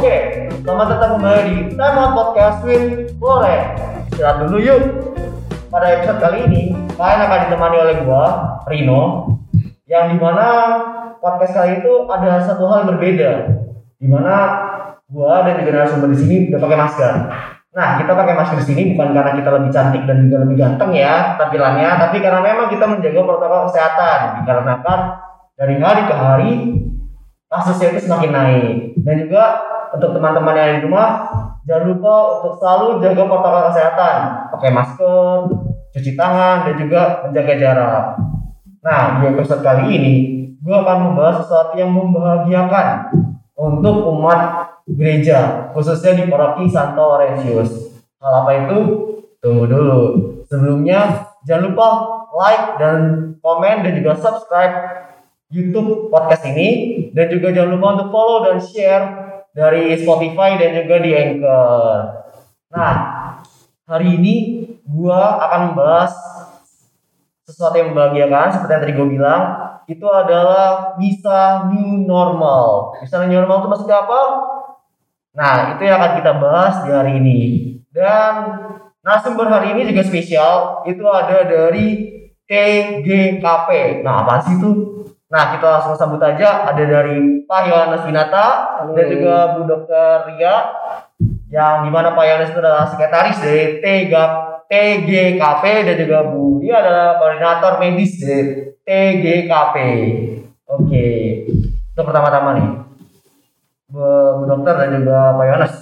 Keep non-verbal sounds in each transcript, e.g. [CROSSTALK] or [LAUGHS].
Oke, selamat datang kembali di Time Out Podcast with Loren. Istirahat dulu yuk. Pada episode kali ini, kalian akan ditemani oleh gua, Rino, yang di mana podcast kali itu ada satu hal yang berbeda, di mana gua dan juga narasumber di sini udah pakai masker. Nah, kita pakai masker di sini bukan karena kita lebih cantik dan juga lebih ganteng ya tampilannya, tapi karena memang kita menjaga protokol kesehatan. Dikarenakan dari hari ke hari kasusnya itu semakin naik. Dan juga untuk teman-teman yang di rumah, jangan lupa untuk selalu jaga protokol kesehatan, pakai masker, cuci tangan, dan juga menjaga jarak. Nah, di episode kali ini, gue akan membahas sesuatu yang membahagiakan untuk umat gereja, khususnya di paroki Santo Laurentius. Hal apa itu? Tunggu dulu. Sebelumnya, jangan lupa like dan komen dan juga subscribe YouTube podcast ini dan juga jangan lupa untuk follow dan share dari Spotify dan juga di Anchor. Nah, hari ini gua akan membahas sesuatu yang membahagiakan seperti yang tadi gue bilang itu adalah bisa new normal. Bisa new normal itu maksudnya apa? Nah, itu yang akan kita bahas di hari ini. Dan narasumber hari ini juga spesial. Itu ada dari TGKP. Nah, apa sih itu? Nah, kita langsung sambut aja. Ada dari Pak Yohanes Winata dan juga Bu Dr. Ria yang di mana Pak Yohanes itu adalah sekretaris dari TG, TGKP dan juga Bu Ria adalah koordinator medis dari TGKP. Oke, itu pertama-tama nih. Bu, Dokter dan juga Pak Yohanes.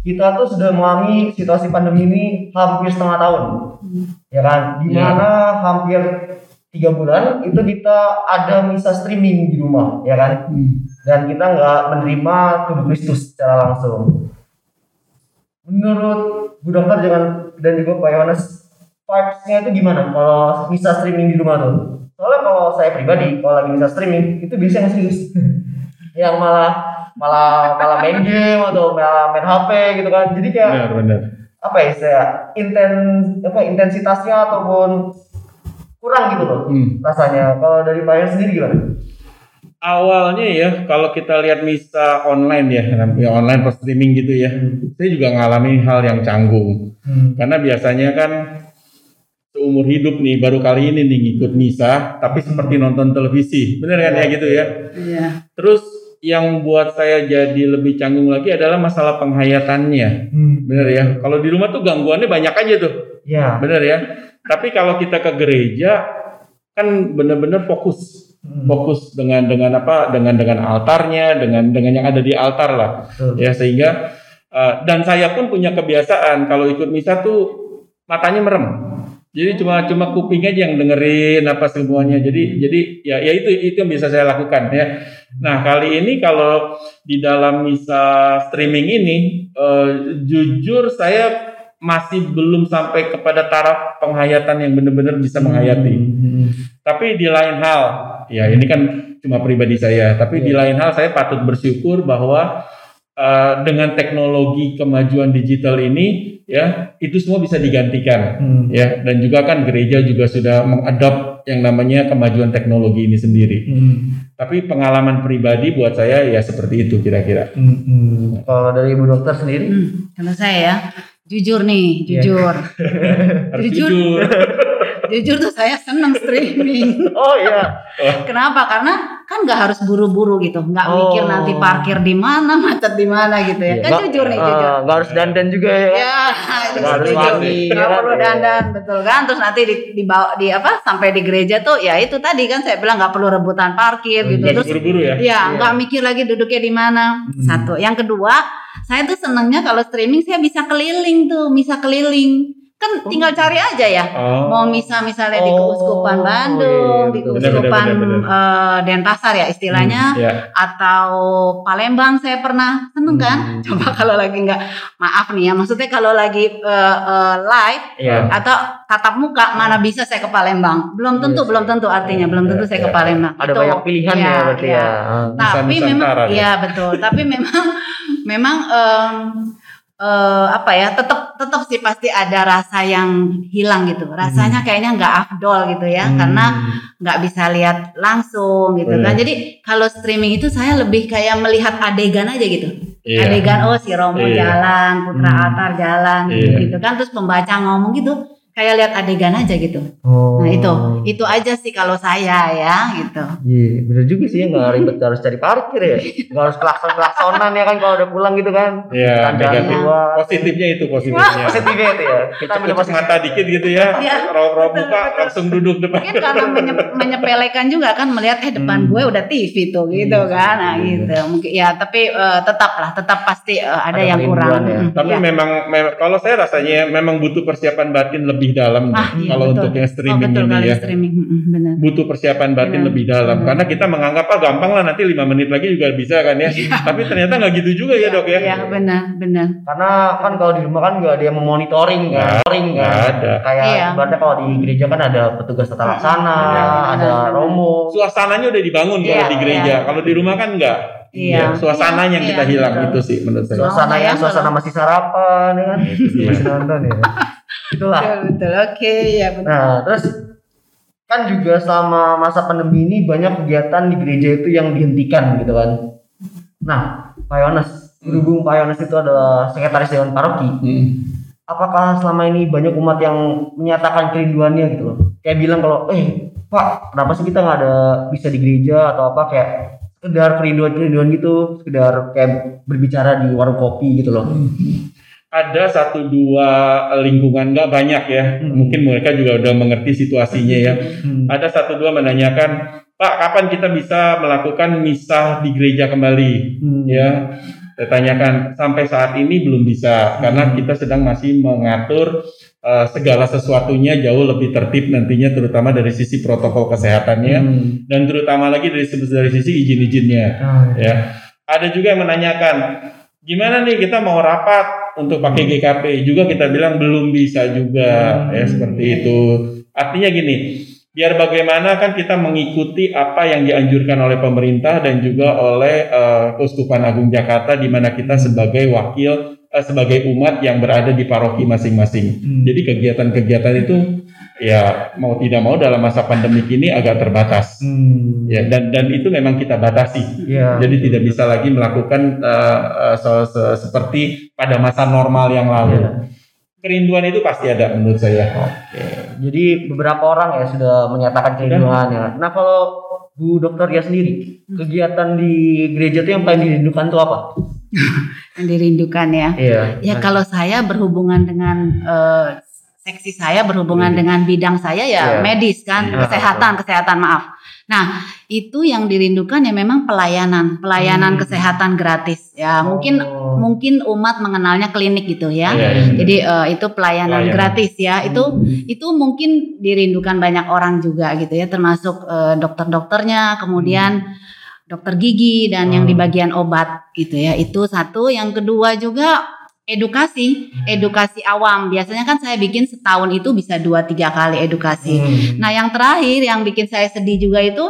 Kita tuh sudah mengalami situasi pandemi ini hampir setengah tahun, ya kan? Di mana hampir tiga bulan itu kita ada misa streaming di rumah, ya kan? Dan kita nggak menerima tubuh Kristus secara langsung. Menurut Bu Dokter jangan dan juga Pak Yohanes, vibes-nya itu gimana kalau misa streaming di rumah tuh? Soalnya kalau saya pribadi, kalau lagi misa streaming itu biasanya nggak serius, [LAUGHS] yang malah malah malah main game atau malah main HP gitu kan. Jadi kayak Benar, benar. apa ya saya inten apa intensitasnya ataupun kurang gitu loh Hmm. rasanya. Kalau dari Pak sendiri gimana? Awalnya ya, kalau kita lihat misa online ya, ya online per streaming gitu ya, saya juga ngalami hal yang canggung. Hmm. Karena biasanya kan seumur hidup nih, baru kali ini nih ngikut misa, tapi seperti nonton televisi, bener kan ya gitu ya. Iya. Terus yang buat saya jadi lebih canggung lagi adalah masalah penghayatannya, Hmm. bener ya. Kalau di rumah tuh gangguannya banyak aja tuh, Ya. bener ya. Tapi kalau kita ke gereja kan bener-bener fokus. Hmm. fokus dengan dengan apa? Dengan dengan altarnya dengan dengan yang ada di altar lah. Betul. ya sehingga uh, dan saya pun punya kebiasaan kalau ikut misa tuh matanya merem. Jadi cuma cuma kuping aja yang dengerin apa semuanya. Jadi jadi ya ya itu itu yang bisa saya lakukan ya. Nah kali ini kalau di dalam misa streaming ini uh, jujur saya masih belum sampai kepada taraf penghayatan yang benar-benar bisa menghayati Hmm. tapi di lain hal, ya ini kan cuma pribadi saya, tapi di Iya. lain hal saya patut bersyukur bahwa eh, dengan teknologi kemajuan digital ini ya itu semua bisa digantikan Hmm. ya dan juga kan gereja juga sudah mengadop yang namanya kemajuan teknologi ini sendiri. Hmm. Tapi pengalaman pribadi buat saya ya seperti itu kira-kira. Hmm. Hmm. Kalau dari Ibu Dokter sendiri? Hmm, kalau saya ya, jujur nih, Iya. jujur. [LAUGHS] Harus Jujur. jujur. [LAUGHS] jujur tuh saya seneng streaming. [LAUGHS] Oh iya. Kenapa? Karena kan nggak harus buru-buru gitu, nggak Oh. mikir nanti parkir di mana, macet di mana gitu ya. Kan Nggak- jujur nih, ah, jujur. nggak harus dandan juga ya. Ya, itu Nggak harus Nggak ya kan? perlu dandan, betul kan? Terus nanti di, dibawa di apa? Sampai di gereja tuh, ya itu tadi kan saya bilang nggak perlu rebutan parkir gitu. Nggak Terus buru-buru ya. Ya, nggak mikir lagi duduknya di mana. Hmm. Satu. Yang kedua, saya tuh senangnya kalau streaming saya bisa keliling tuh, bisa keliling. Kan tinggal cari aja ya. Oh. Mau misa misalnya di Oh, Keuskupan iya, Bandung, di betul. Keuskupan Benar, benar, benar, eh, Denpasar ya istilahnya, Ya. atau Palembang saya pernah seneng kan. Hmm. Coba kalau lagi nggak, maaf nih ya, maksudnya kalau lagi eh, eh, live Iya. atau tatap muka mana bisa saya ke Palembang? Belum tentu, Iya belum tentu artinya, belum tentu Iya, saya ke iya. Palembang. Ada Itu, banyak pilihan ya, iya, berarti iya. ya. Ah. Tapi memang iya betul. Tapi memang [LAUGHS] memang em, eh, apa ya tetap tetap sih pasti ada rasa yang hilang gitu. Rasanya kayaknya nggak afdol gitu ya Hmm. karena nggak bisa lihat langsung gitu Benar. kan. Jadi kalau streaming itu saya lebih kayak melihat adegan aja gitu. Iya. adegan oh si Romo Iya. jalan, Putra Hmm. Altar jalan Iya. gitu kan terus pembaca ngomong gitu kayak lihat adegan aja gitu. Oh. Nah itu itu aja sih kalau saya ya gitu. Iya, bener juga sih ya nggak ribet harus cari parkir ya. [LAUGHS] Nggak harus kelakson kelaksonan ya kan kalau udah pulang gitu kan. Iya, Kan jalan negatif. Positifnya itu positifnya. Positifnya itu ya. Kita positif. mata dikit gitu ya. [LAUGHS] Iya, Rawa-rawa betul, buka langsung duduk depan. Mungkin karena menye- menyepelekan juga kan melihat eh depan Hmm. gue udah TV tuh gitu Iya, kan. Nah iya. gitu. Mungkin ya tapi eh, tetap lah tetap pasti eh, ada, Ada yang kurang. ya. Tapi iya. memang, memang kalau saya rasanya memang butuh persiapan batin lebih dalam Ah, iya, kalau betul. untuk yang oh, streaming betul ini ya. streaming. Benar. Butuh persiapan batin Benar. lebih dalam Hmm. karena kita menganggap ah gampang lah nanti lima menit lagi juga bisa kan ya. Tapi ternyata nggak gitu juga ya dok ya. Iya benar benar. Karena kan kalau di rumah kan nggak ada yang memonitoring kan. Nggak, Monitoring kan. nggak ada. Kayak Iya. ibaratnya kalau di gereja kan ada petugas tata laksana, Iya, ada benar. romo. Suasananya udah dibangun kalau Iya, di gereja. iya. Kalau di rumah kan enggak. Iya. suasananya yang Iya, kita hilang betul. itu sih menurut saya. Suasana yang suasana masih sarapan ya kan. Itu dia. Masih nonton ya. Itulah. Betul betul. Oke ya benar. Nah, terus kan juga selama masa pandemi ini banyak kegiatan di gereja itu yang dihentikan gitu kan. Nah, Pak Yohanes, berhubung Pak Yohanes itu adalah sekretaris dewan paroki, Hmm. apakah selama ini banyak umat yang menyatakan kerinduannya gitu loh? Kayak bilang kalau, eh Pak, kenapa sih kita nggak ada bisa di gereja atau apa kayak sekedar kerinduan-kerinduan gitu, sekedar kayak berbicara di warung kopi gitu loh. [LAUGHS] Ada satu dua lingkungan nggak banyak ya. Hmm. Mungkin mereka juga udah mengerti situasinya ya. Hmm. Ada satu dua menanyakan, Pak, kapan kita bisa melakukan misah di gereja kembali? Hmm. Ya, saya tanyakan sampai saat ini belum bisa karena kita sedang masih mengatur eh, segala sesuatunya jauh lebih tertib nantinya terutama dari sisi protokol kesehatannya Hmm. dan terutama lagi dari dari sisi izin-izinnya Ah, ya. Ada juga yang menanyakan gimana nih kita mau rapat untuk pakai GKP juga kita bilang belum bisa juga Hmm. ya seperti itu. Artinya gini, biar bagaimana kan kita mengikuti apa yang dianjurkan oleh pemerintah dan juga oleh eh, Keuskupan Agung Jakarta di mana kita sebagai wakil eh, sebagai umat yang berada di paroki masing-masing. Hmm. Jadi kegiatan-kegiatan itu ya mau tidak mau dalam masa pandemi ini agak terbatas. Hmm. Ya dan dan itu memang kita batasi. Iya. Jadi tidak bisa lagi melakukan se- seperti pada masa normal yang lalu. Iya. Kerinduan itu pasti ada menurut saya. Oke. Jadi beberapa orang ya sudah menyatakan kerinduannya. Nah kalau Bu Dokter ya sendiri, kegiatan di gereja itu yang paling dirindukan tuh apa? [LAUGHS] Yang dirindukan ya. Iya. Ya kalau saya berhubungan dengan eh, seksi saya berhubungan dengan bidang saya ya Iya. medis kan, Iya. kesehatan, kesehatan maaf. Nah, itu yang dirindukan ya memang pelayanan, pelayanan Hmm. kesehatan gratis. Ya, mungkin Oh. mungkin umat mengenalnya klinik gitu ya. Iya, iya. Jadi eh, itu pelayanan, Pelayanan. gratis ya. Itu Hmm. itu mungkin dirindukan banyak orang juga gitu ya, termasuk eh, dokter-dokternya, kemudian dokter gigi dan yang di Hmm. bagian obat gitu ya. Itu satu. Yang kedua juga edukasi, edukasi awam. Biasanya kan saya bikin setahun itu bisa dua tiga kali edukasi. Hmm. Nah yang terakhir yang bikin saya sedih juga itu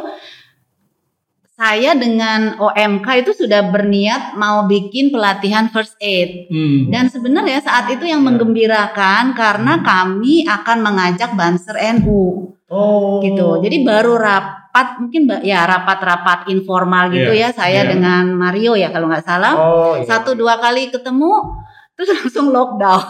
saya dengan OMK itu sudah berniat mau bikin pelatihan first aid. Hmm. Dan sebenarnya saat itu yang Ya. menggembirakan karena kami akan mengajak Banser NU Oh. gitu. Jadi baru rapat mungkin ya rapat-rapat informal gitu ya saya iya. dengan Mario ya kalau nggak salah. Oh. Iya. Satu dua kali ketemu terus [LAUGHS] langsung lockdown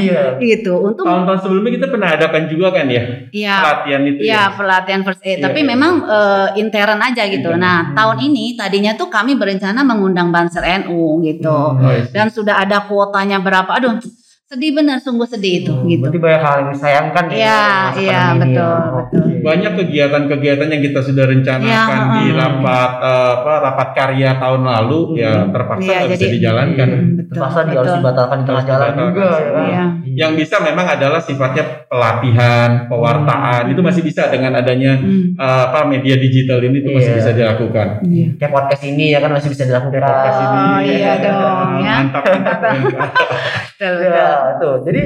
Iya. gitu. Untuk Tahun-tahun sebelumnya kita pernah adakan juga kan ya ya pelatihan itu ya ya. pelatihan first aid. Iya, Tapi iya. memang eh, intern aja gitu. Intern. Nah Hmm. tahun ini tadinya tuh kami berencana mengundang Banser NU gitu. Hmm. Oh, iya. Dan sudah ada kuotanya berapa? Aduh sedih benar, sungguh sedih itu Hmm, gitu. Berarti banyak hal yang disayangkan ya. Iya, iya, betul, betul. Oke. Banyak kegiatan-kegiatan yang kita sudah rencanakan Ya, di rapat eh, apa rapat karya tahun lalu ya Hmm. terpaksa Iya, nggak bisa jadi- dijalankan. Hmm, betul, Terpaksa di harus betul. dibatalkan di tengah jalan juga ya. Iya. Yang bisa memang adalah sifatnya pelatihan, pewartaan itu masih bisa dengan adanya Hmm. eh, apa media digital ini itu masih Iya. bisa dilakukan. Iya. Kayak podcast ini ya kan masih bisa dilakukan. Kayak podcast ini. Oh, iya dong, ya. Mantap. mantap. [LAUGHS] Betul, betul. Ya, itu. Jadi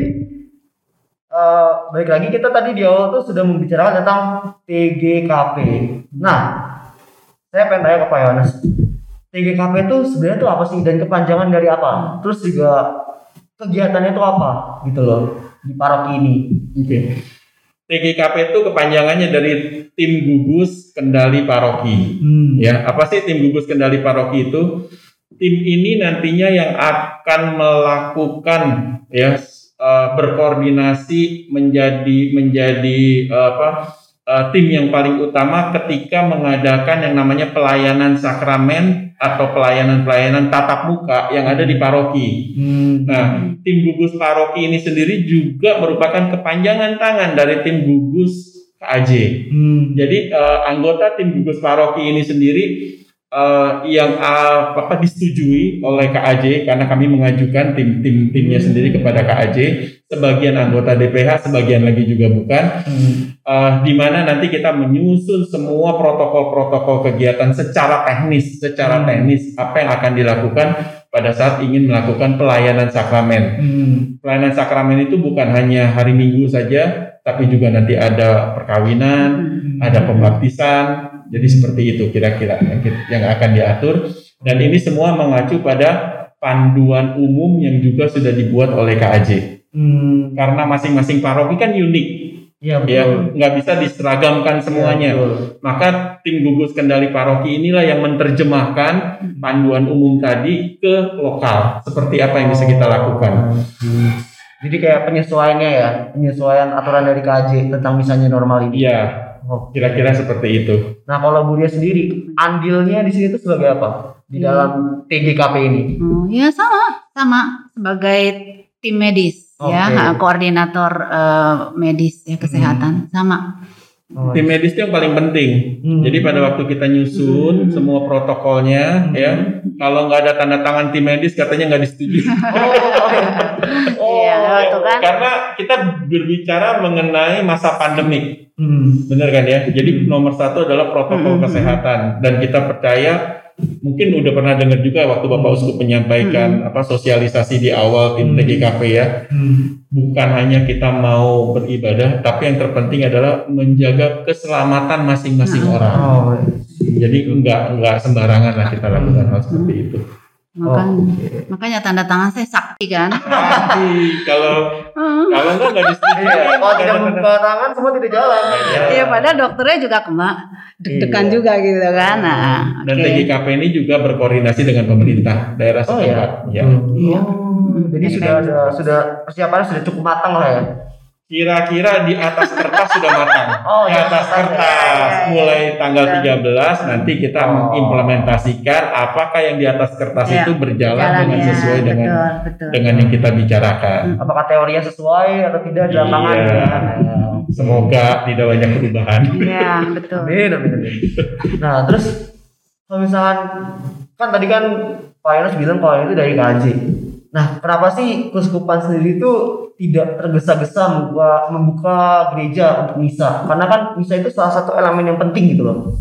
eh baik lagi kita tadi di awal tuh sudah membicarakan tentang TGKP. Nah, saya pengen tanya ke Pak Yohanes. TGKP itu sebenarnya tuh apa sih dan kepanjangan dari apa? Terus juga kegiatannya itu apa gitu loh di paroki ini. Oke. TGKP itu kepanjangannya dari tim gugus kendali paroki. Hmm. Ya, apa sih tim gugus kendali paroki itu? tim ini nantinya yang akan melakukan ya uh, berkoordinasi menjadi menjadi uh, apa uh, tim yang paling utama ketika mengadakan yang namanya pelayanan sakramen atau pelayanan-pelayanan tatap muka yang ada di paroki. Hmm. Nah, tim gugus paroki ini sendiri juga merupakan kepanjangan tangan dari tim gugus KAJ. Hmm. Jadi uh, anggota tim gugus paroki ini sendiri uh, yang uh, apa disetujui oleh KAJ karena kami mengajukan tim tim timnya sendiri kepada KAJ. Sebagian anggota DPH, sebagian lagi juga bukan. Hmm. Uh, di mana nanti kita menyusun semua protokol-protokol kegiatan secara teknis, secara Hmm. teknis apa yang akan dilakukan pada saat ingin melakukan pelayanan sakramen. Hmm. Pelayanan sakramen itu bukan hanya hari Minggu saja, tapi juga nanti ada perkawinan, Hmm. ada pembaptisan. Jadi seperti itu kira-kira yang, akan diatur. Dan ini semua mengacu pada panduan umum yang juga sudah dibuat oleh KAJ. Hmm. Karena masing-masing paroki kan unik, Iya betul. ya nggak bisa diseragamkan semuanya. Iya, betul. Maka tim gugus kendali paroki inilah yang menerjemahkan panduan umum tadi ke lokal. Seperti apa yang bisa kita lakukan. Hmm. Jadi kayak penyesuaiannya ya, penyesuaian aturan dari KJ tentang misalnya normal ini. Iya, Oh. kira-kira seperti itu. Nah kalau Budia sendiri, andilnya di sini itu sebagai apa di Hmm. dalam TGKP ini? Oh, ya sama, sama sebagai tim medis ya, Oke. ha, koordinator eh, medis ya kesehatan sama. Oh, Tim medis itu yang paling penting. Hmm. Jadi pada waktu kita nyusun Hmm. semua protokolnya, ya kalau nggak ada tanda tangan tim medis katanya nggak disetujui. [LAUGHS] Iya, itu kan. Karena kita berbicara mengenai masa pandemik, Hmm. benar kan ya? Jadi nomor satu adalah protokol Hmm. kesehatan dan kita percaya mungkin udah pernah dengar juga waktu Bapak Uskup menyampaikan apa sosialisasi di awal tim Hmm. TGKP ya. Hmm. Bukan hanya kita mau beribadah, tapi yang terpenting adalah menjaga keselamatan masing-masing Hmm. orang. Oh, Jadi enggak enggak sembarangan lah kita lakukan hal seperti itu. Makanya, oke. makanya tanda tangan saya sakti kan. Kalau kalau enggak enggak disetujui. Iya, kalau tidak membuka tangan semua tidak jalan. Iya. Iya, padahal dokternya juga kema deg-degan Iya. juga gitu kan. Nah, Dan oke. TGKP ini juga berkoordinasi dengan pemerintah daerah Oh, setempat. Ya. Iya. Oh, jadi sudah ada sudah persiapannya sudah cukup matang lah ya. Kira-kira di atas kertas sudah matang. [LAUGHS] Oh, di ya, atas kertas Ya, ya, ya. mulai tanggal Ya. 13 nanti kita Oh. mengimplementasikan apakah yang di atas kertas Ya, itu berjalan Jalan dengan ya, sesuai dengan betul, betul. dengan yang kita bicarakan. Apakah teorinya sesuai atau tidak di lapangan? Iya. Semoga tidak banyak perubahan. Iya, betul. Amin, amin, amin. Nah, terus kalau misalkan kan tadi kan Pak Yunus bilang kalau itu dari KJ. Nah, kenapa sih keuskupan sendiri itu tidak tergesa-gesa membuka, membuka gereja untuk misa? Karena kan misa itu salah satu elemen yang penting gitu loh.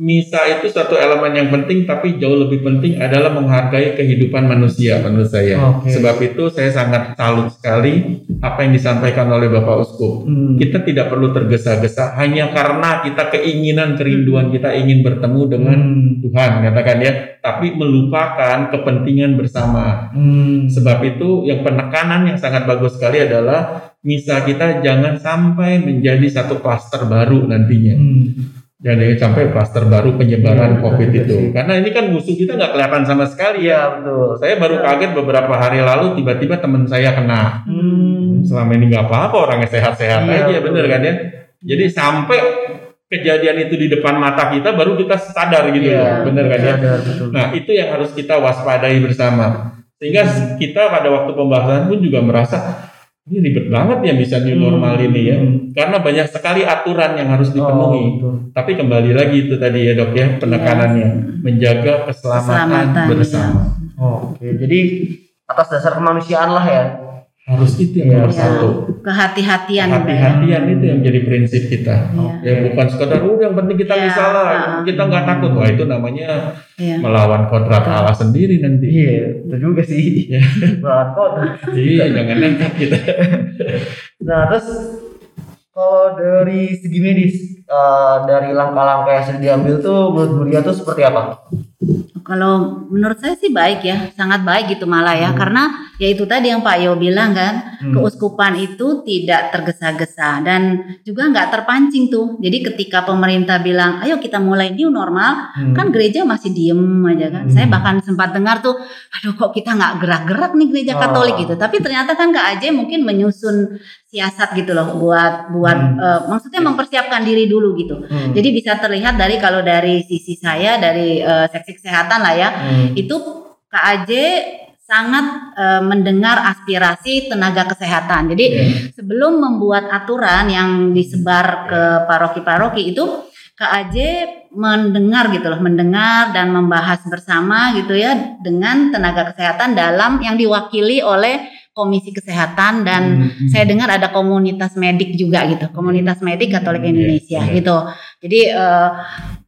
Misa itu satu elemen yang penting, tapi jauh lebih penting adalah menghargai kehidupan manusia menurut saya. Oke. Sebab itu saya sangat salut sekali apa yang disampaikan oleh Bapak Uskup. Hmm. Kita tidak perlu tergesa-gesa hanya karena kita keinginan, kerinduan kita ingin bertemu dengan Hmm. Tuhan, katakan ya, tapi melupakan kepentingan bersama. Hmm. Sebab itu yang penekanan yang sangat bagus sekali adalah misa kita jangan sampai menjadi satu klaster baru nantinya. Hmm. Jangan sampai klaster baru penyebaran Iya, COVID itu. sih. Karena ini kan musuh kita nggak kelihatan sama sekali Iya, ya. betul. Saya baru kaget beberapa hari lalu tiba-tiba teman saya kena. Hmm. Selama ini nggak apa-apa orangnya sehat-sehat Iya, aja, betul. bener kan ya? Jadi sampai kejadian itu di depan mata kita baru kita sadar gitu Iya, loh, bener kan ya? sadar, betul. Nah itu yang harus kita waspadai bersama. Sehingga Hmm. kita pada waktu pembahasan pun juga merasa ini ribet banget ya bisa new normal Hmm. ini ya. Karena banyak sekali aturan yang harus dipenuhi. Oh, betul. Tapi kembali lagi itu tadi ya dok ya penekanannya menjaga keselamatan, Keselamatan, bersama. Oh, Oke, jadi atas dasar kemanusiaan lah ya. Harus itu yang nomor Iya. satu. Kehati-hatian. Hati-hatian itu yang jadi prinsip kita. Iya. Ya bukan sekedar udah yang penting kita bisa lah, Ah. kita nggak takut. Wah itu namanya Iya. melawan kodrat Allah sendiri nanti. Iya, itu juga sih. Iya. [LAUGHS] Berat kok. Iya jangan nekat kita. [LAUGHS] Nah, terus kalau dari segi medis, eh, dari langkah-langkah yang sudah diambil tuh menurut Buria tuh seperti apa? Kalau menurut saya sih baik ya, sangat baik gitu malah ya, Hmm. karena ya itu tadi yang Pak Yo bilang kan, Hmm. keuskupan itu tidak tergesa-gesa dan juga nggak terpancing tuh. Jadi ketika pemerintah bilang, ayo kita mulai new normal, Hmm. kan gereja masih diem aja kan. Hmm. Saya bahkan sempat dengar tuh, aduh kok kita nggak gerak-gerak nih gereja Oh. Katolik gitu. Tapi ternyata kan Kak Aje mungkin menyusun siasat gitu loh buat buat Hmm. eh, maksudnya mempersiapkan diri dulu gitu. Hmm. Jadi bisa terlihat dari kalau dari sisi saya dari eh, seksi kesehatan lah ya, Hmm. itu Kak Aje sangat eh, mendengar aspirasi tenaga kesehatan. Jadi Iya. sebelum membuat aturan yang disebar ke paroki-paroki itu Kak Aje mendengar gitu loh, mendengar dan membahas bersama gitu ya dengan tenaga kesehatan dalam yang diwakili oleh Komisi Kesehatan dan Hmm. saya dengar ada komunitas medik juga gitu, komunitas medik Katolik Iya, Indonesia iya. gitu. Jadi eh,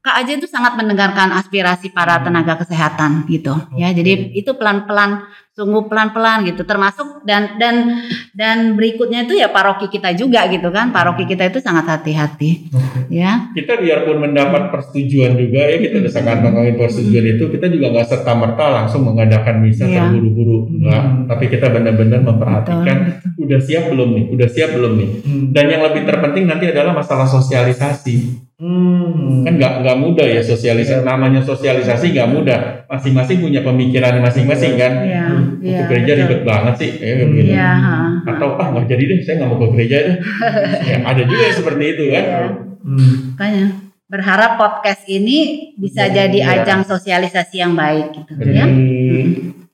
Kak Aja itu sangat mendengarkan aspirasi para Hmm. tenaga kesehatan gitu. Ya, jadi itu pelan-pelan, sungguh pelan-pelan gitu. Termasuk dan dan dan berikutnya itu ya paroki kita juga gitu kan. Paroki kita itu sangat hati-hati. Ya, kita biarpun mendapat persetujuan juga ya kita udah sangat ngomongin persetujuan itu kita juga nggak serta merta langsung mengadakan misa Iya. terburu-buru enggak Hmm. tapi kita benar-benar memperhatikan udah siap belum nih udah siap belum nih Hmm. dan yang lebih terpenting nanti adalah masalah sosialisasi Hmm. kan nggak nggak mudah ya sosialisasi Iya. namanya sosialisasi nggak mudah masing-masing punya pemikiran masing-masing kan Iya, Mau iya. ke gereja ribet banget sih gitu. Iya, ha, ha. atau ah nggak jadi deh saya nggak mau ke gereja deh [LAUGHS] ya, ada juga yang seperti itu kan Iya. Hmm. Makanya berharap podcast ini bisa Iya. jadi ajang sosialisasi yang baik gitu Jadi ya.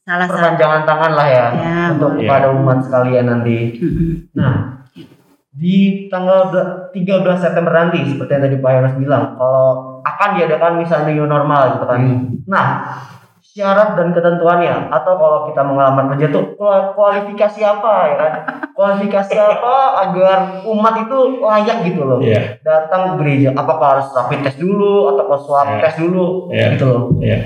Salah satu. perpanjangan tangan lah ya, Ya, untuk kepada umat sekalian nanti. Nah, di tanggal ber- 13 September nanti seperti yang tadi Pak Yonas bilang, kalau akan diadakan misalnya new normal gitu kan. Hmm. Nah, syarat dan ketentuannya atau kalau kita mengelamar kerja tuh kualifikasi apa ya kan? Kualifikasi apa agar umat itu layak gitu loh. Iya. Datang ke gereja apakah harus rapid test dulu atau swab Iya. test dulu Iya. gitu loh. Ya.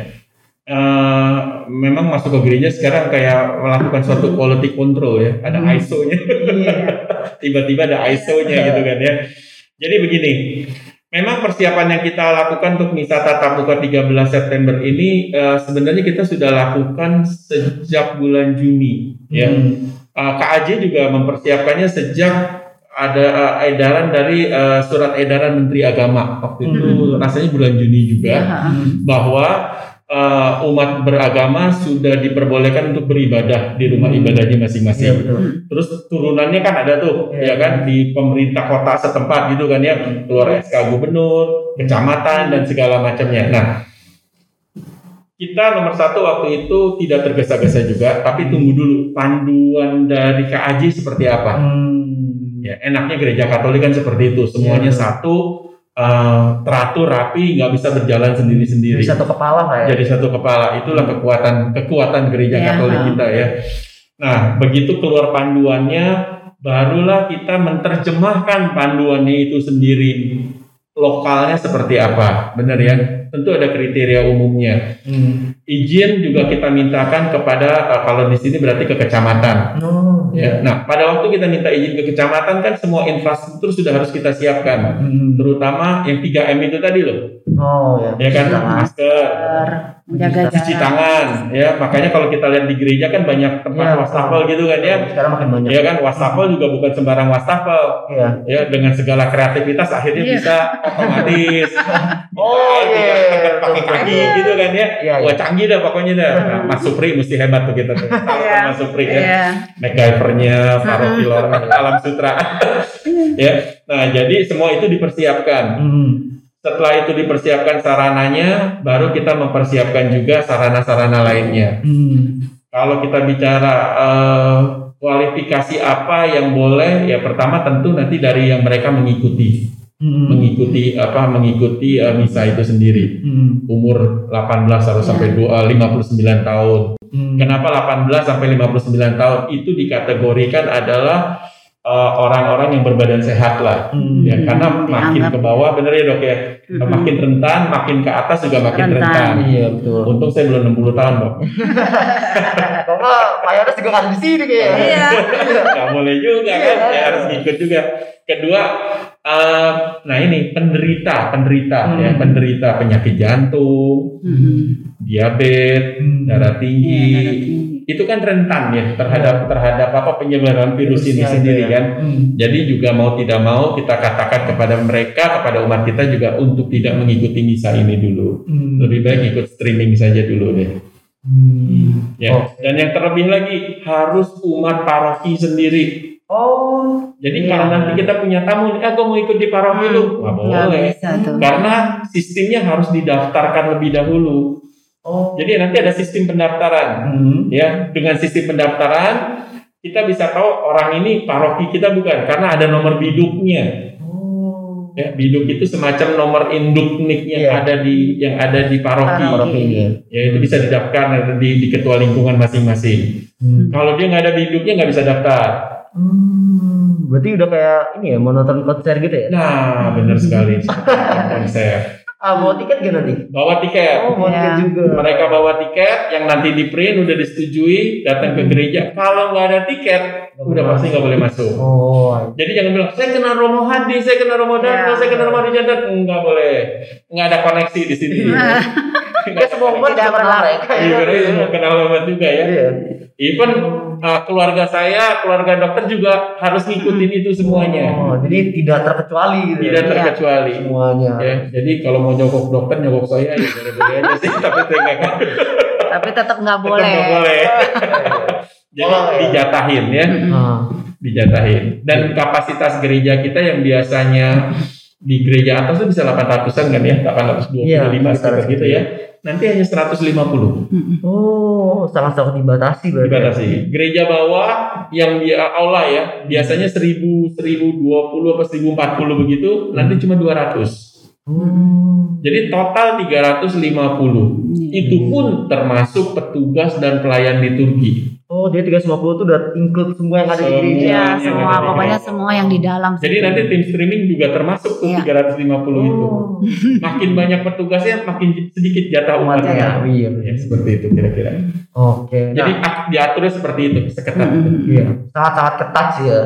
Eh, memang masuk ke gereja sekarang kayak melakukan suatu quality control ya, ada Hmm. ISO-nya. Iya. [LAUGHS] Tiba-tiba ada ISO-nya gitu kan ya. Jadi begini, memang persiapan yang kita lakukan untuk misa tatap muka 13 September ini eh, sebenarnya kita sudah lakukan sejak bulan Juni ya. Hmm. Eh, KAJ juga mempersiapkannya sejak ada eh, edaran dari eh, surat edaran Menteri Agama waktu itu rasanya bulan Juni juga Ya. Hmm. bahwa uh, umat beragama sudah diperbolehkan untuk beribadah di rumah Hmm. ibadahnya masing-masing. betul. Terus turunannya kan ada tuh, Iya. ya kan di pemerintah kota setempat gitu kan ya, keluar SK gubernur, kecamatan dan segala macamnya. Nah, kita nomor satu waktu itu tidak tergesa-gesa juga, tapi tunggu dulu panduan dari KAJ seperti apa. Hmm. Ya, enaknya gereja Katolik kan seperti itu, semuanya Iya. satu, uh, teratur, rapi, nggak bisa berjalan sendiri-sendiri Jadi satu kepala lah ya. jadi satu kepala itulah kekuatan kekuatan gereja Ya. Katolik kita ya. Nah begitu keluar panduannya, barulah kita menerjemahkan panduannya itu sendiri lokalnya seperti apa, benar ya? Tentu ada kriteria umumnya. Hmm. Izin juga kita mintakan kepada eh, kalau di sini berarti ke kecamatan. Oh, Ya. Nah pada waktu kita minta izin ke kecamatan kan semua infrastruktur sudah harus kita siapkan, Hmm. terutama yang 3 M itu tadi loh, Oh ya. ya kan Jangan. masker, menjaga cuci jarak. tangan ya makanya kalau kita lihat di gereja kan banyak tempat Iya, wastafel gitu kan ya Sekarang makin banyak. ya kan wastafel juga bukan sembarang wastafel Iya. ya dengan segala kreativitas akhirnya Iya. bisa otomatis [LAUGHS] Oh, Bisa iya, tinggal pakai betul, kaki betul. gitu kan ya Iya, iya. wah canggih dah pokoknya dah nah, Mas Supri mesti hebat tuh kita tuh [LAUGHS] Salam Iya. Mas Supri ya Iya. MacGyvernya Paroki Lorong Alam Sutra [LAUGHS] ya nah jadi semua itu dipersiapkan Hmm. Setelah itu dipersiapkan sarananya baru kita mempersiapkan juga sarana-sarana lainnya Hmm. Kalau kita bicara eh, kualifikasi apa yang boleh, ya pertama tentu nanti dari yang mereka mengikuti, Hmm. mengikuti apa, mengikuti eh, misa itu sendiri. Hmm. Umur 18 harus sampai dua- eh, 59 tahun. Hmm. Kenapa 18 sampai 59 tahun? Itu dikategorikan adalah eh, orang-orang yang berbadan sehat lah. Hmm. Ya, karena makin Dianggap ke bawah bener ya dok ya. Mm-mm. Makin rentan, makin ke atas juga makin Rentan. rentan. Iya betul. Untung saya belum 60 tahun dok. [LAUGHS] Kalau Pak Yones juga kan di sini kayaknya. Iya. [LAUGHS] Gak boleh juga kan, Iya. ya harus ngikut juga. Kedua, eh, nah ini penderita, penderita ya, Hmm. penderita penyakit jantung, Mm-mm. diabetes, Hmm. darah tinggi, darah tinggi. Itu kan rentan ya terhadap terhadap apa penyebaran virus ini Virusnya itu sendiri ya. kan. Hmm. Jadi juga mau tidak mau kita katakan kepada mereka, kepada umat kita juga untuk tidak mengikuti misa ini dulu. Hmm. Lebih baik ikut streaming saja dulu deh. Hmm. Ya. Oh. Dan yang terlebih lagi harus umat paroki sendiri. Oh. Jadi Iya. kalau nanti kita punya tamu nih, ah gue mau ikut di paroki lu, nggak Nggak boleh. bisa tuh. Karena sistemnya harus didaftarkan lebih dahulu. Oh. Jadi nanti ada sistem pendaftaran. Hmm. Ya, dengan sistem pendaftaran kita bisa tahu orang ini paroki kita bukan karena ada nomor biduknya. Oh. Ya, biduk itu semacam nomor induk nik yang Iya. ada di yang ada di paroki. Paroki. Ini. Ya, itu bisa didaftarkan di, di ketua lingkungan masing-masing. Hmm. Kalau dia nggak ada biduknya nggak bisa daftar. Hmm. Berarti udah kayak ini ya mau nonton konser gitu ya? Nah, benar sekali. [LAUGHS] Konser. Ah bawa tiket gak nanti? Bawa tiket. Oh bawa Iya. tiket juga. Mereka bawa tiket yang nanti di print udah disetujui datang ke gereja. Kalau nggak ada tiket, udah pasti nggak boleh masuk. Oh. Jadi jangan bilang saya kenal Romo Hadi, saya kenal Romo Darto, Ya. saya kenal Romo Hadi Jantan. Enggak boleh. Enggak ada koneksi di sini. [LAUGHS] Ya semua umat Tidak kenal mereka Iya, ya. karena semua kenal umat juga ya. Iya. Even uh, keluarga saya, keluarga dokter juga harus ngikutin itu semuanya. Oh, jadi tidak terkecuali gitu. ya? Tidak terkecuali. semuanya. Ya, jadi kalau mau nyogok dokter nyogok saya ya boleh-boleh aja sih, [LAUGHS] tapi saya nggak Tapi tetap nggak tetap boleh. nggak boleh. [LAUGHS] Jadi Oh, iya. dijatahin ya. Ah. dijatahin. Dan kapasitas gereja kita yang biasanya di gereja atas itu bisa 800-an kan ya, 825 Iya, sekitar sekitar gitu ya. Nanti hanya 150 Mm-mm. Oh, sangat-sangat dibatasi berarti. dibatasi. Gereja bawah yang di aula ya, biasanya 1000, 1020 apa 1040 begitu, nanti cuma 200. Hmm. Jadi total 350. Iya. Itu pun termasuk petugas dan pelayan liturgi. Oh, dia 350 itu udah include semua yang ada di Semua. gereja. Iya, semua di pokoknya semua yang di dalam. Jadi situ. nanti tim streaming juga termasuk tuh Iya. 350 itu. Oh. makin banyak petugasnya makin sedikit jatah umatnya. Iya. Ya, seperti itu kira-kira. Oke. Jadi Nah, diaturnya seperti itu, seketat itu. Mm-mm. iya, sangat-sangat ketat sih ya.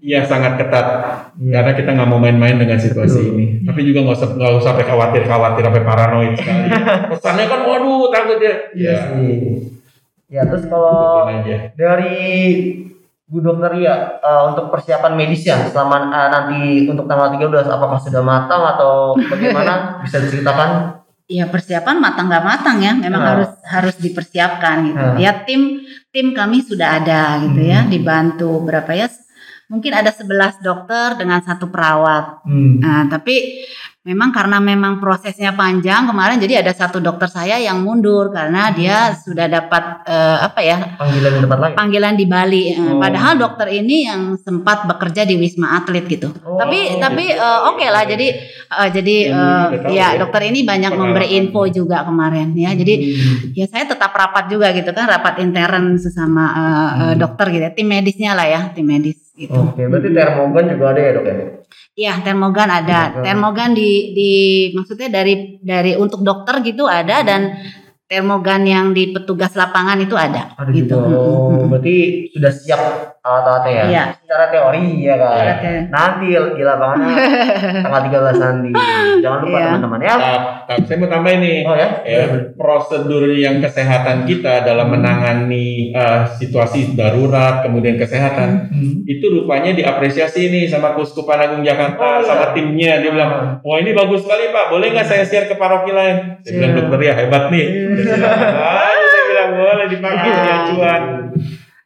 Iya sangat ketat. Iya. Karena kita nggak mau main-main dengan situasi Betul. ini. Tapi juga nggak usah nggak usah sampai khawatir khawatir sampai paranoid sekali. [LAUGHS] Pesannya kan waduh takut ya. Iya Ya. sih. Ya, terus kalau dari Bu Dokter ya eh, untuk persiapan medisnya selama eh, nanti untuk tanggal 3 udah apakah sudah matang atau bagaimana [LAUGHS] bisa diceritakan? Ya persiapan matang nggak matang ya, memang Ah. harus harus dipersiapkan gitu. Ah. Ya tim tim kami sudah ada gitu ya, Hmm. dibantu berapa ya? Mungkin ada 11 dokter dengan satu perawat. Hmm. Nah, tapi memang karena memang prosesnya panjang kemarin jadi ada satu dokter saya yang mundur karena dia sudah dapat eh, apa ya Panggilan di tempat lain. panggilan di Bali. Eh, Oh. Padahal dokter ini yang sempat bekerja di Wisma Atlet gitu. Oh, tapi oh, tapi gitu. eh, oke lah jadi eh, jadi tahu ya ya. dokter ini banyak memberi info juga kemarin ya. Jadi Hmm. ya saya tetap rapat juga gitu kan rapat intern sesama eh, Hmm. dokter gitu ya. Tim medisnya lah ya, tim medis gitu. Oke, berarti termogan juga ada ya dok ya? Iya, termogan ada. Termogan. Termogan di di maksudnya dari dari untuk dokter gitu ada dan termogan yang di petugas lapangan itu ada. Ada gitu. juga. Oh, berarti sudah siap alat-alatnya ya? Iya. Secara teori ya kan? Iya. Oke. Nanti di lapangannya [LAUGHS] tanggal 13 nanti. Jangan lupa Iya. teman-teman ya. Nah, tapi saya mau tambahin nih. Oh ya? ya, prosedur yang kesehatan kita dalam menangani eh, situasi darurat kemudian kesehatan Hmm. itu rupanya diapresiasi nih sama Kuskupan Agung Jakarta Oh, iya. sama timnya dia bilang wah ini bagus sekali pak boleh nggak saya share ke paroki lain saya bilang Iya. dokter ya hebat nih Iya. saya bilang boleh dipakai dia cuan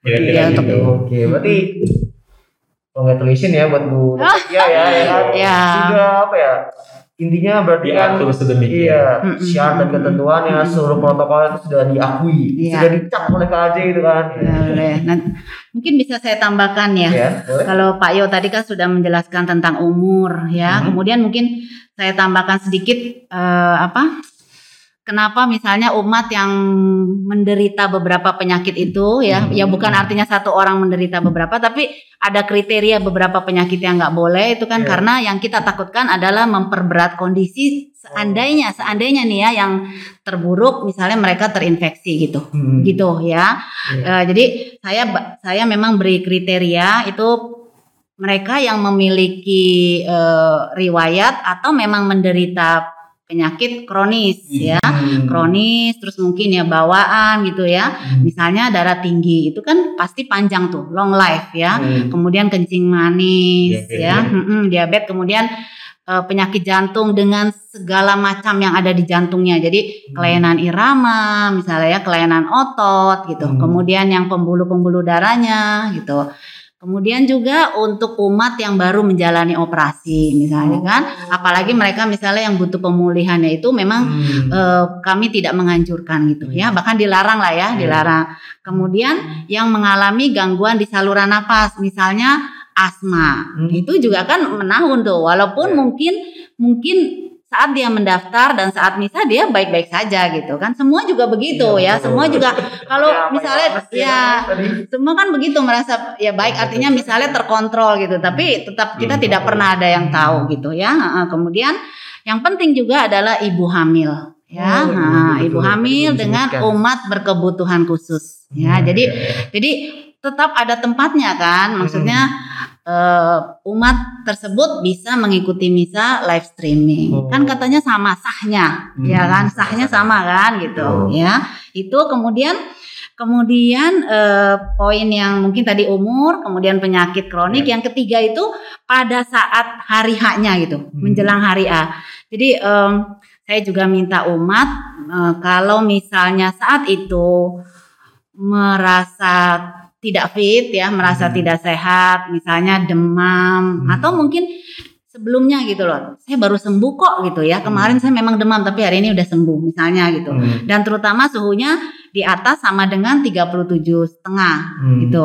kira-kira Iya, gitu Oke, berarti congratulations ya buat Bu [LAUGHS] Iya ya, ya kan? Iya. Sudah apa ya? Intinya berarti kan diatur sedemikian Iya, syarat dan ketentuannya seluruh protokol itu sudah diakui, Iya. sudah dicap oleh KJ gitu kan. Ya, boleh. Nah, mungkin bisa saya tambahkan ya. Ya, boleh. Kalau Pak Yo tadi kan sudah menjelaskan tentang umur ya. Hmm. Kemudian mungkin saya tambahkan sedikit eh, apa? Kenapa misalnya umat yang menderita beberapa penyakit itu ya, Hmm. ya bukan artinya satu orang menderita beberapa, tapi ada kriteria beberapa penyakit yang nggak boleh itu kan Iya. karena yang kita takutkan adalah memperberat kondisi seandainya seandainya nih ya yang terburuk misalnya mereka terinfeksi gitu Hmm. gitu ya. Iya. Eh, jadi saya saya memang beri kriteria itu mereka yang memiliki eh, riwayat atau memang menderita penyakit kronis ya Hmm. kronis terus mungkin ya bawaan gitu ya Hmm. misalnya darah tinggi itu kan pasti panjang tuh long life ya Hmm. kemudian kencing manis Diabetes ya ya. Mm-mm, diabetes kemudian eh, penyakit jantung dengan segala macam yang ada di jantungnya jadi kelainan irama misalnya ya kelainan otot gitu Hmm. kemudian yang pembuluh-pembuluh darahnya gitu kemudian juga untuk umat yang baru menjalani operasi misalnya kan apalagi mereka misalnya yang butuh pemulihannya itu memang Hmm. eh, kami tidak menganjurkan gitu ya bahkan dilarang lah ya Iya. dilarang kemudian yang mengalami gangguan di saluran napas misalnya asma Hmm. itu juga kan menahun tuh walaupun Iya. mungkin mungkin saat dia mendaftar dan saat misa dia baik-baik saja gitu kan semua juga begitu Iya, ya betul. semua juga kalau Ya, misalnya yang mas ya tadi? semua kan begitu merasa ya baik artinya misalnya terkontrol gitu tapi tetap kita Hmm, tidak betul. pernah ada yang tahu gitu ya kemudian yang penting juga adalah ibu hamil ya Oh, iya, Nah, betul. ibu hamil dengan umat berkebutuhan khusus ya Hmm, jadi iya. jadi tetap ada tempatnya kan maksudnya eh, umat tersebut bisa mengikuti misa live streaming. Oh. kan katanya sama sahnya. Hmm, ya kan? Sahnya sama kan? Gitu. Oh. ya. Itu kemudian kemudian eh, poin yang mungkin tadi umur kemudian penyakit kronik. Yang ketiga itu pada saat hari haknya gitu menjelang hari A. Jadi em, saya juga minta umat eh, kalau misalnya saat itu merasa tidak fit ya merasa Hmm. tidak sehat misalnya demam Hmm. atau mungkin sebelumnya gitu loh saya baru sembuh kok gitu ya kemarin saya memang demam tapi hari ini udah sembuh misalnya gitu Hmm. dan terutama suhunya di atas sama dengan 37 setengah Hmm. gitu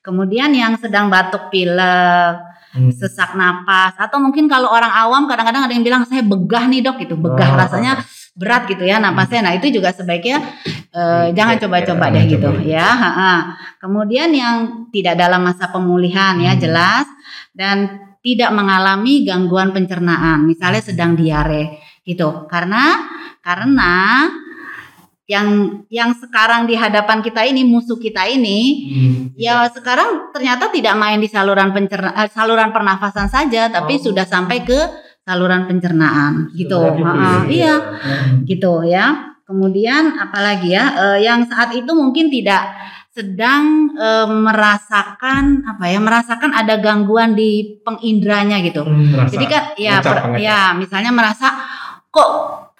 kemudian yang sedang batuk pilek Hmm. sesak napas atau mungkin kalau orang awam kadang-kadang ada yang bilang saya begah nih dok gitu begah Oh. rasanya berat gitu ya napasnya nah itu juga sebaiknya eh, jangan coba-coba ya, deh gitu coba. ya ha-ha. kemudian yang tidak dalam masa pemulihan ya Hmm. jelas dan tidak mengalami gangguan pencernaan misalnya sedang diare gitu karena karena yang yang sekarang di hadapan kita ini musuh kita ini Hmm. Ya sekarang ternyata tidak main di saluran pencerna, eh, saluran pernafasan saja, tapi Oh. sudah sampai ke saluran pencernaan gitu. Gitu ya. iya, Hmm. gitu ya. Kemudian apalagi ya, eh, yang saat itu mungkin tidak sedang eh, merasakan apa ya, merasakan ada gangguan di pengindranya gitu. Hmm. Merasa Jadi kan ya, ngecap, per- ngecap. ya misalnya merasa kok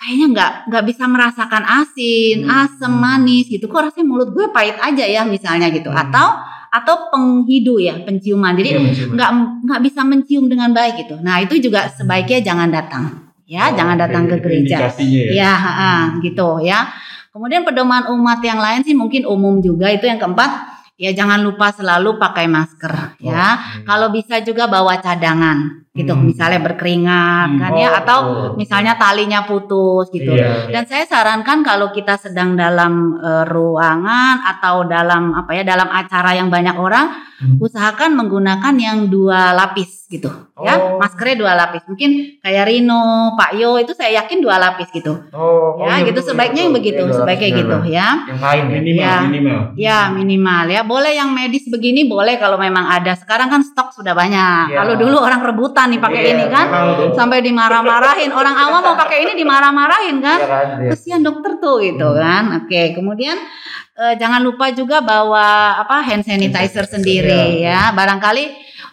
kayaknya nggak nggak bisa merasakan asin, Hmm. asam, manis gitu. Kok rasanya mulut gue pahit aja ya misalnya gitu. Hmm. Atau atau penghidu ya penciuman. Jadi Iya, nggak nggak bisa mencium dengan baik gitu. Nah itu juga sebaiknya jangan datang ya, Oh, jangan datang ke gereja. ya. Ya, ha-ha, gitu ya. Kemudian pedoman umat yang lain sih mungkin umum juga itu yang keempat ya jangan lupa selalu pakai masker ya. Kalau bisa juga bawa cadangan gitu, Hmm. misalnya berkeringat Hmm. kan ya Oh, atau oh. misalnya talinya putus gitu. Iya. Dan saya sarankan kalau kita sedang dalam eh, ruangan atau dalam apa ya dalam acara yang banyak orang, Hmm. usahakan menggunakan yang dua lapis gitu ya. Oh. Maskernya dua lapis. Mungkin kayak Rino, Pak Yo itu saya yakin dua lapis gitu. Oh, oh, ya iya, gitu betul, sebaiknya betul. yang begitu, Iya, sebaiknya gitu ya. Yang lain ya. Minimal, Ya. minimal. Ya minimal ya. Boleh yang medis begini boleh kalau memang ada. Sekarang kan stok sudah banyak. Iya. Kalau dulu orang rebutan nih pakai Iya, ini kan. Sampai dimarah-marahin. Orang awam mau pakai ini dimarah-marahin kan. Iya. Kesian dokter tuh gitu Hmm. kan. Oke, kemudian eh, jangan lupa juga bawa apa hand sanitizer sendiri iya. ya. Barangkali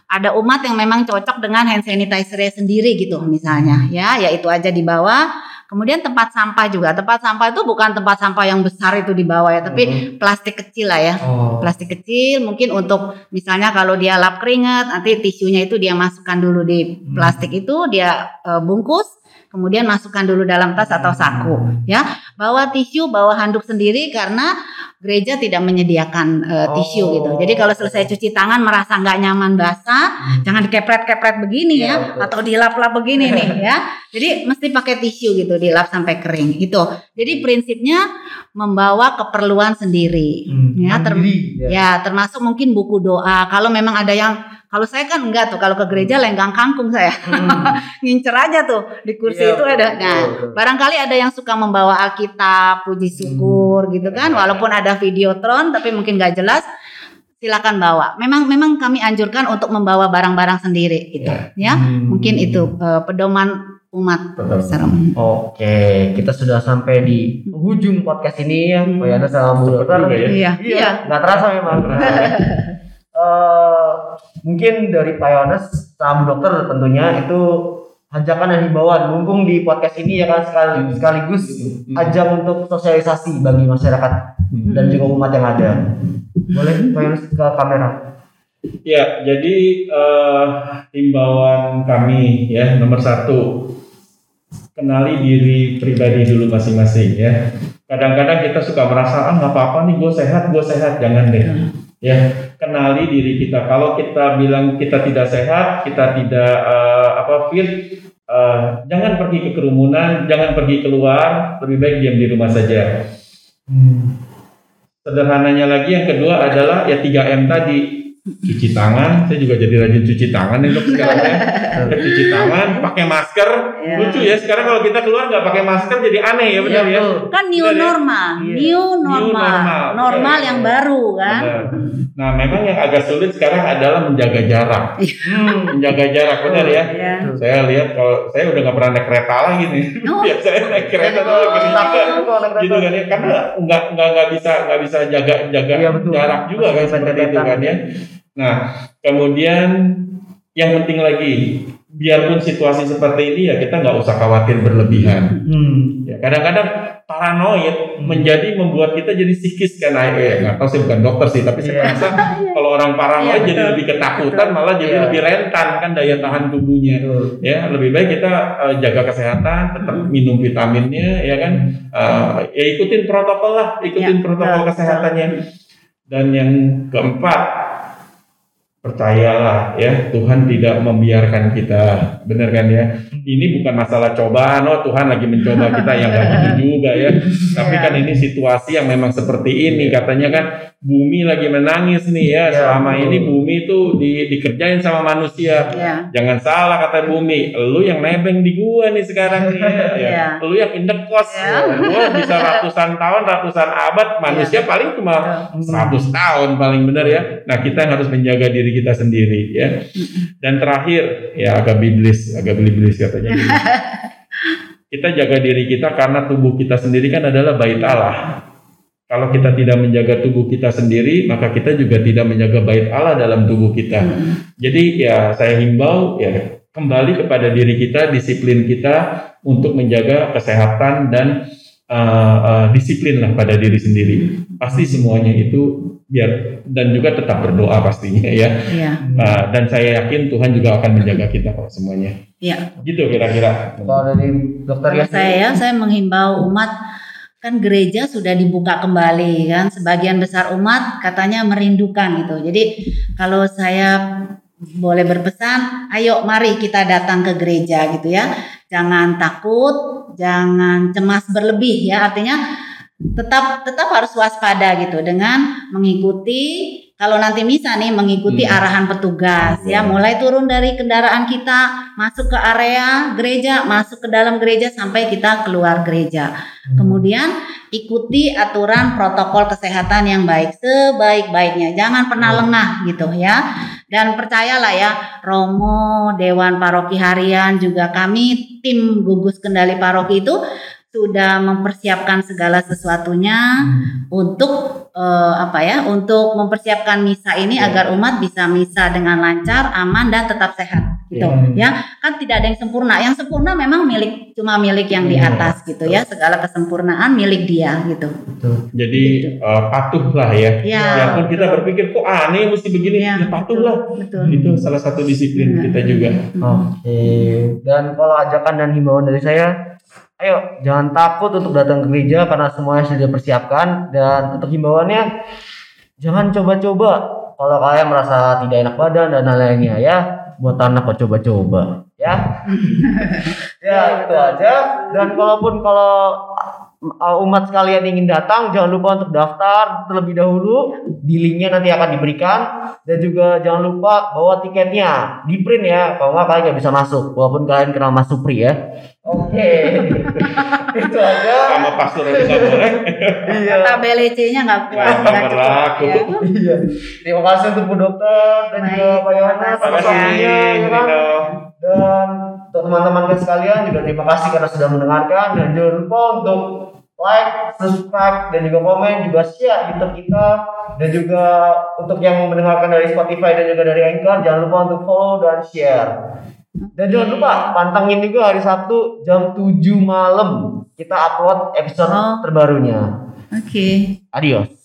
ada umat yang memang cocok dengan hand sanitizer sendiri gitu misalnya ya, ya itu aja dibawa. Kemudian tempat sampah juga. Tempat sampah itu bukan tempat sampah yang besar itu dibawa ya, tapi Mhm. plastik kecil lah ya. Oh. Plastik kecil mungkin untuk misalnya kalau dia lap keringat nanti tisunya itu dia masukkan dulu di Hmm. plastik itu dia eh, bungkus kemudian masukkan dulu dalam tas atau saku, ya. Bawa tisu, bawa handuk sendiri karena gereja tidak menyediakan tisu Oh. gitu. Jadi kalau selesai cuci tangan merasa nggak nyaman basah, jangan dikepret-kepret begini Iya, ya, betul. atau dilap-lap begini nih [LAUGHS] ya. Jadi mesti pakai tisu gitu, dilap sampai kering. Itu. Jadi prinsipnya membawa keperluan sendiri. Ya, ter- Mandiri, ya. Ya, termasuk mungkin buku doa. Kalau memang ada yang kalau saya kan enggak tuh, kalau ke gereja lenggang kangkung saya. Hmm. [LAUGHS] Ngincer aja tuh di kursi Iya, itu ada. Nah, betul. barangkali ada yang suka membawa Alkitab, puji syukur gitu kan. Walaupun ada videotron tapi mungkin nggak jelas, silakan bawa. Memang memang kami anjurkan untuk membawa barang-barang sendiri gitu, ya. Hmm. Mungkin itu eh, pedoman umat. Oke, kita sudah sampai di ujung podcast ini ya, Mbak Yana sama Bu Dokter. ya. Iya, Iya, iya. nggak terasa memang. [LAUGHS] Eh, mungkin dari Pak Yohanes sama Dokter tentunya itu ajakan dan himbauan mumpung di podcast ini ya kan sekali, sekaligus ajang untuk sosialisasi bagi masyarakat dan juga umat yang ada. Boleh Pak ke kamera. Ya, jadi eh, himbauan kami ya nomor satu kenali diri pribadi dulu masing-masing ya. Kadang-kadang kita suka merasa ah nggak apa-apa nih gue sehat, gue sehat, jangan deh. Ya, kenali diri kita. Kalau kita bilang kita tidak sehat, kita tidak eh, apa fit, eh, jangan pergi ke kerumunan, jangan pergi keluar, lebih baik diam di rumah saja. Sederhananya lagi yang kedua adalah ya 3M tadi. Cuci tangan, saya juga jadi rajin cuci tangan nih dok [LAUGHS] sekarang ya. cuci tangan, pakai masker. Ya. Lucu ya, sekarang kalau kita keluar nggak pakai masker jadi aneh ya benar ya. betul. Kan new Benar ya? normal, Iya. new normal, normal. normal Iya, yang iya. baru kan. Benar. Nah, memang yang agak sulit sekarang adalah menjaga jarak. [LAUGHS] Hmm. Menjaga jarak benar ya. Iya. Saya lihat kalau saya udah nggak pernah naik kereta lagi nih. [LAUGHS] Oh. Biasanya naik kereta tuh Oh, naik gitu kan ya karena nggak nggak nggak bisa nggak bisa jaga jaga Iya, betul. jarak juga kan seperti itu kan ya nah kemudian yang penting lagi biarpun situasi seperti ini ya kita nggak usah khawatir berlebihan Hmm. ya kadang-kadang paranoid Hmm. menjadi membuat kita jadi psikis kan nah, eh, nggak tahu sih bukan dokter sih tapi saya Iya. merasa kalau orang paranoid Iya, jadi betul. lebih ketakutan malah jadi Iya. lebih rentan kan daya tahan tubuhnya Betul. ya lebih baik kita eh, jaga kesehatan tetap minum vitaminnya ya kan Eh, ya ikutin protokol lah ikutin Ya, protokol betul, kesehatannya dan yang keempat percayalah ya Tuhan tidak membiarkan kita benar kan ya ini bukan masalah cobaan oh Tuhan lagi mencoba kita yang nggak gitu juga ya tapi Ya. kan ini situasi yang memang seperti ini katanya kan bumi lagi menangis nih ya Ya, selama ini bumi itu di, dikerjain sama manusia Ya. Jangan salah kata bumi, lu yang nebeng di gua nih sekarang nih ya. [LAUGHS] Iya. Lu yang indekos. Iya. Gua bisa ratusan tahun, ratusan abad, manusia paling cuma 100 tahun paling benar ya. Nah, kita yang harus menjaga diri kita sendiri ya. Dan terakhir, ya agak biblis, agak biblis katanya. [LAUGHS] kita jaga diri kita karena tubuh kita sendiri kan adalah bait Allah. Kalau kita tidak menjaga tubuh kita sendiri, maka kita juga tidak menjaga bait Allah dalam tubuh kita. Jadi ya saya himbau ya kembali kepada diri kita, disiplin kita untuk menjaga kesehatan dan uh, uh, disiplin lah pada diri sendiri. Pasti semuanya itu biar dan juga tetap berdoa pastinya ya. Iya. Uh, dan saya yakin Tuhan juga akan menjaga kita kok semuanya. Iya. Gitu kira-kira. Kalau dari dokter ya saya ya, saya menghimbau umat kan gereja sudah dibuka kembali kan sebagian besar umat katanya merindukan gitu. Jadi kalau saya boleh berpesan, ayo mari kita datang ke gereja gitu ya. Jangan takut, jangan cemas berlebih ya. Artinya tetap tetap harus waspada gitu dengan mengikuti kalau nanti misa nih mengikuti Hmm. arahan petugas ya, mulai turun dari kendaraan kita masuk ke area gereja, masuk ke dalam gereja sampai kita keluar gereja. Kemudian ikuti aturan protokol kesehatan yang baik sebaik-baiknya. Jangan pernah lengah gitu ya. Dan percayalah ya, Romo, Dewan Paroki Harian juga kami tim gugus kendali paroki itu sudah mempersiapkan segala sesuatunya untuk eh, apa ya? Untuk mempersiapkan misa ini Ya. agar umat bisa misa dengan lancar, aman dan tetap sehat gitu. Ya. Ya, kan tidak ada yang sempurna. Yang sempurna memang milik cuma milik yang di Iya. atas gitu ya. Segala kesempurnaan milik dia gitu. Betul. Jadi eh, patuh lah ya. Ya. Walaupun kita berpikir kok aneh mesti begini, Ya, ya patuh lah. Betul. Itu salah satu disiplin Benar. kita juga. Oke. Dan kalau ajakan dan himbauan dari saya, ayo. Jangan takut untuk datang ke gereja karena semuanya sudah dipersiapkan. Dan untuk himbauannya jangan coba-coba. Kalau kalian merasa tidak enak badan dan lain-lainnya ya buat anak kok coba-coba ya. [LAUGHS] ya itu aja. Dan kalaupun kalau umat sekalian ingin datang jangan lupa untuk daftar terlebih dahulu. Di linknya nanti akan diberikan. Dan juga jangan lupa bawa tiketnya. Di print ya kalau nggak kalian nggak bisa masuk. Walaupun kalian kenal Mas Supri ya. Oke. [LAUGHS] Itu aja. Sama pastor nggak boleh. iya. Kata BLC-nya nggak kuat. Nggak berlaku. ya. iya. Terima kasih untuk Bu Dokter dan juga Pak Yohanes. Dan untuk teman-teman sekalian juga terima kasih karena sudah mendengarkan dan jangan lupa untuk like, subscribe dan juga komen juga share YouTube kita dan juga untuk yang mendengarkan dari Spotify dan juga dari Anchor jangan lupa untuk follow dan share. Dan jangan lupa pantengin juga hari Sabtu jam 7 malam kita upload episode Oh. terbarunya. Oke. Adios.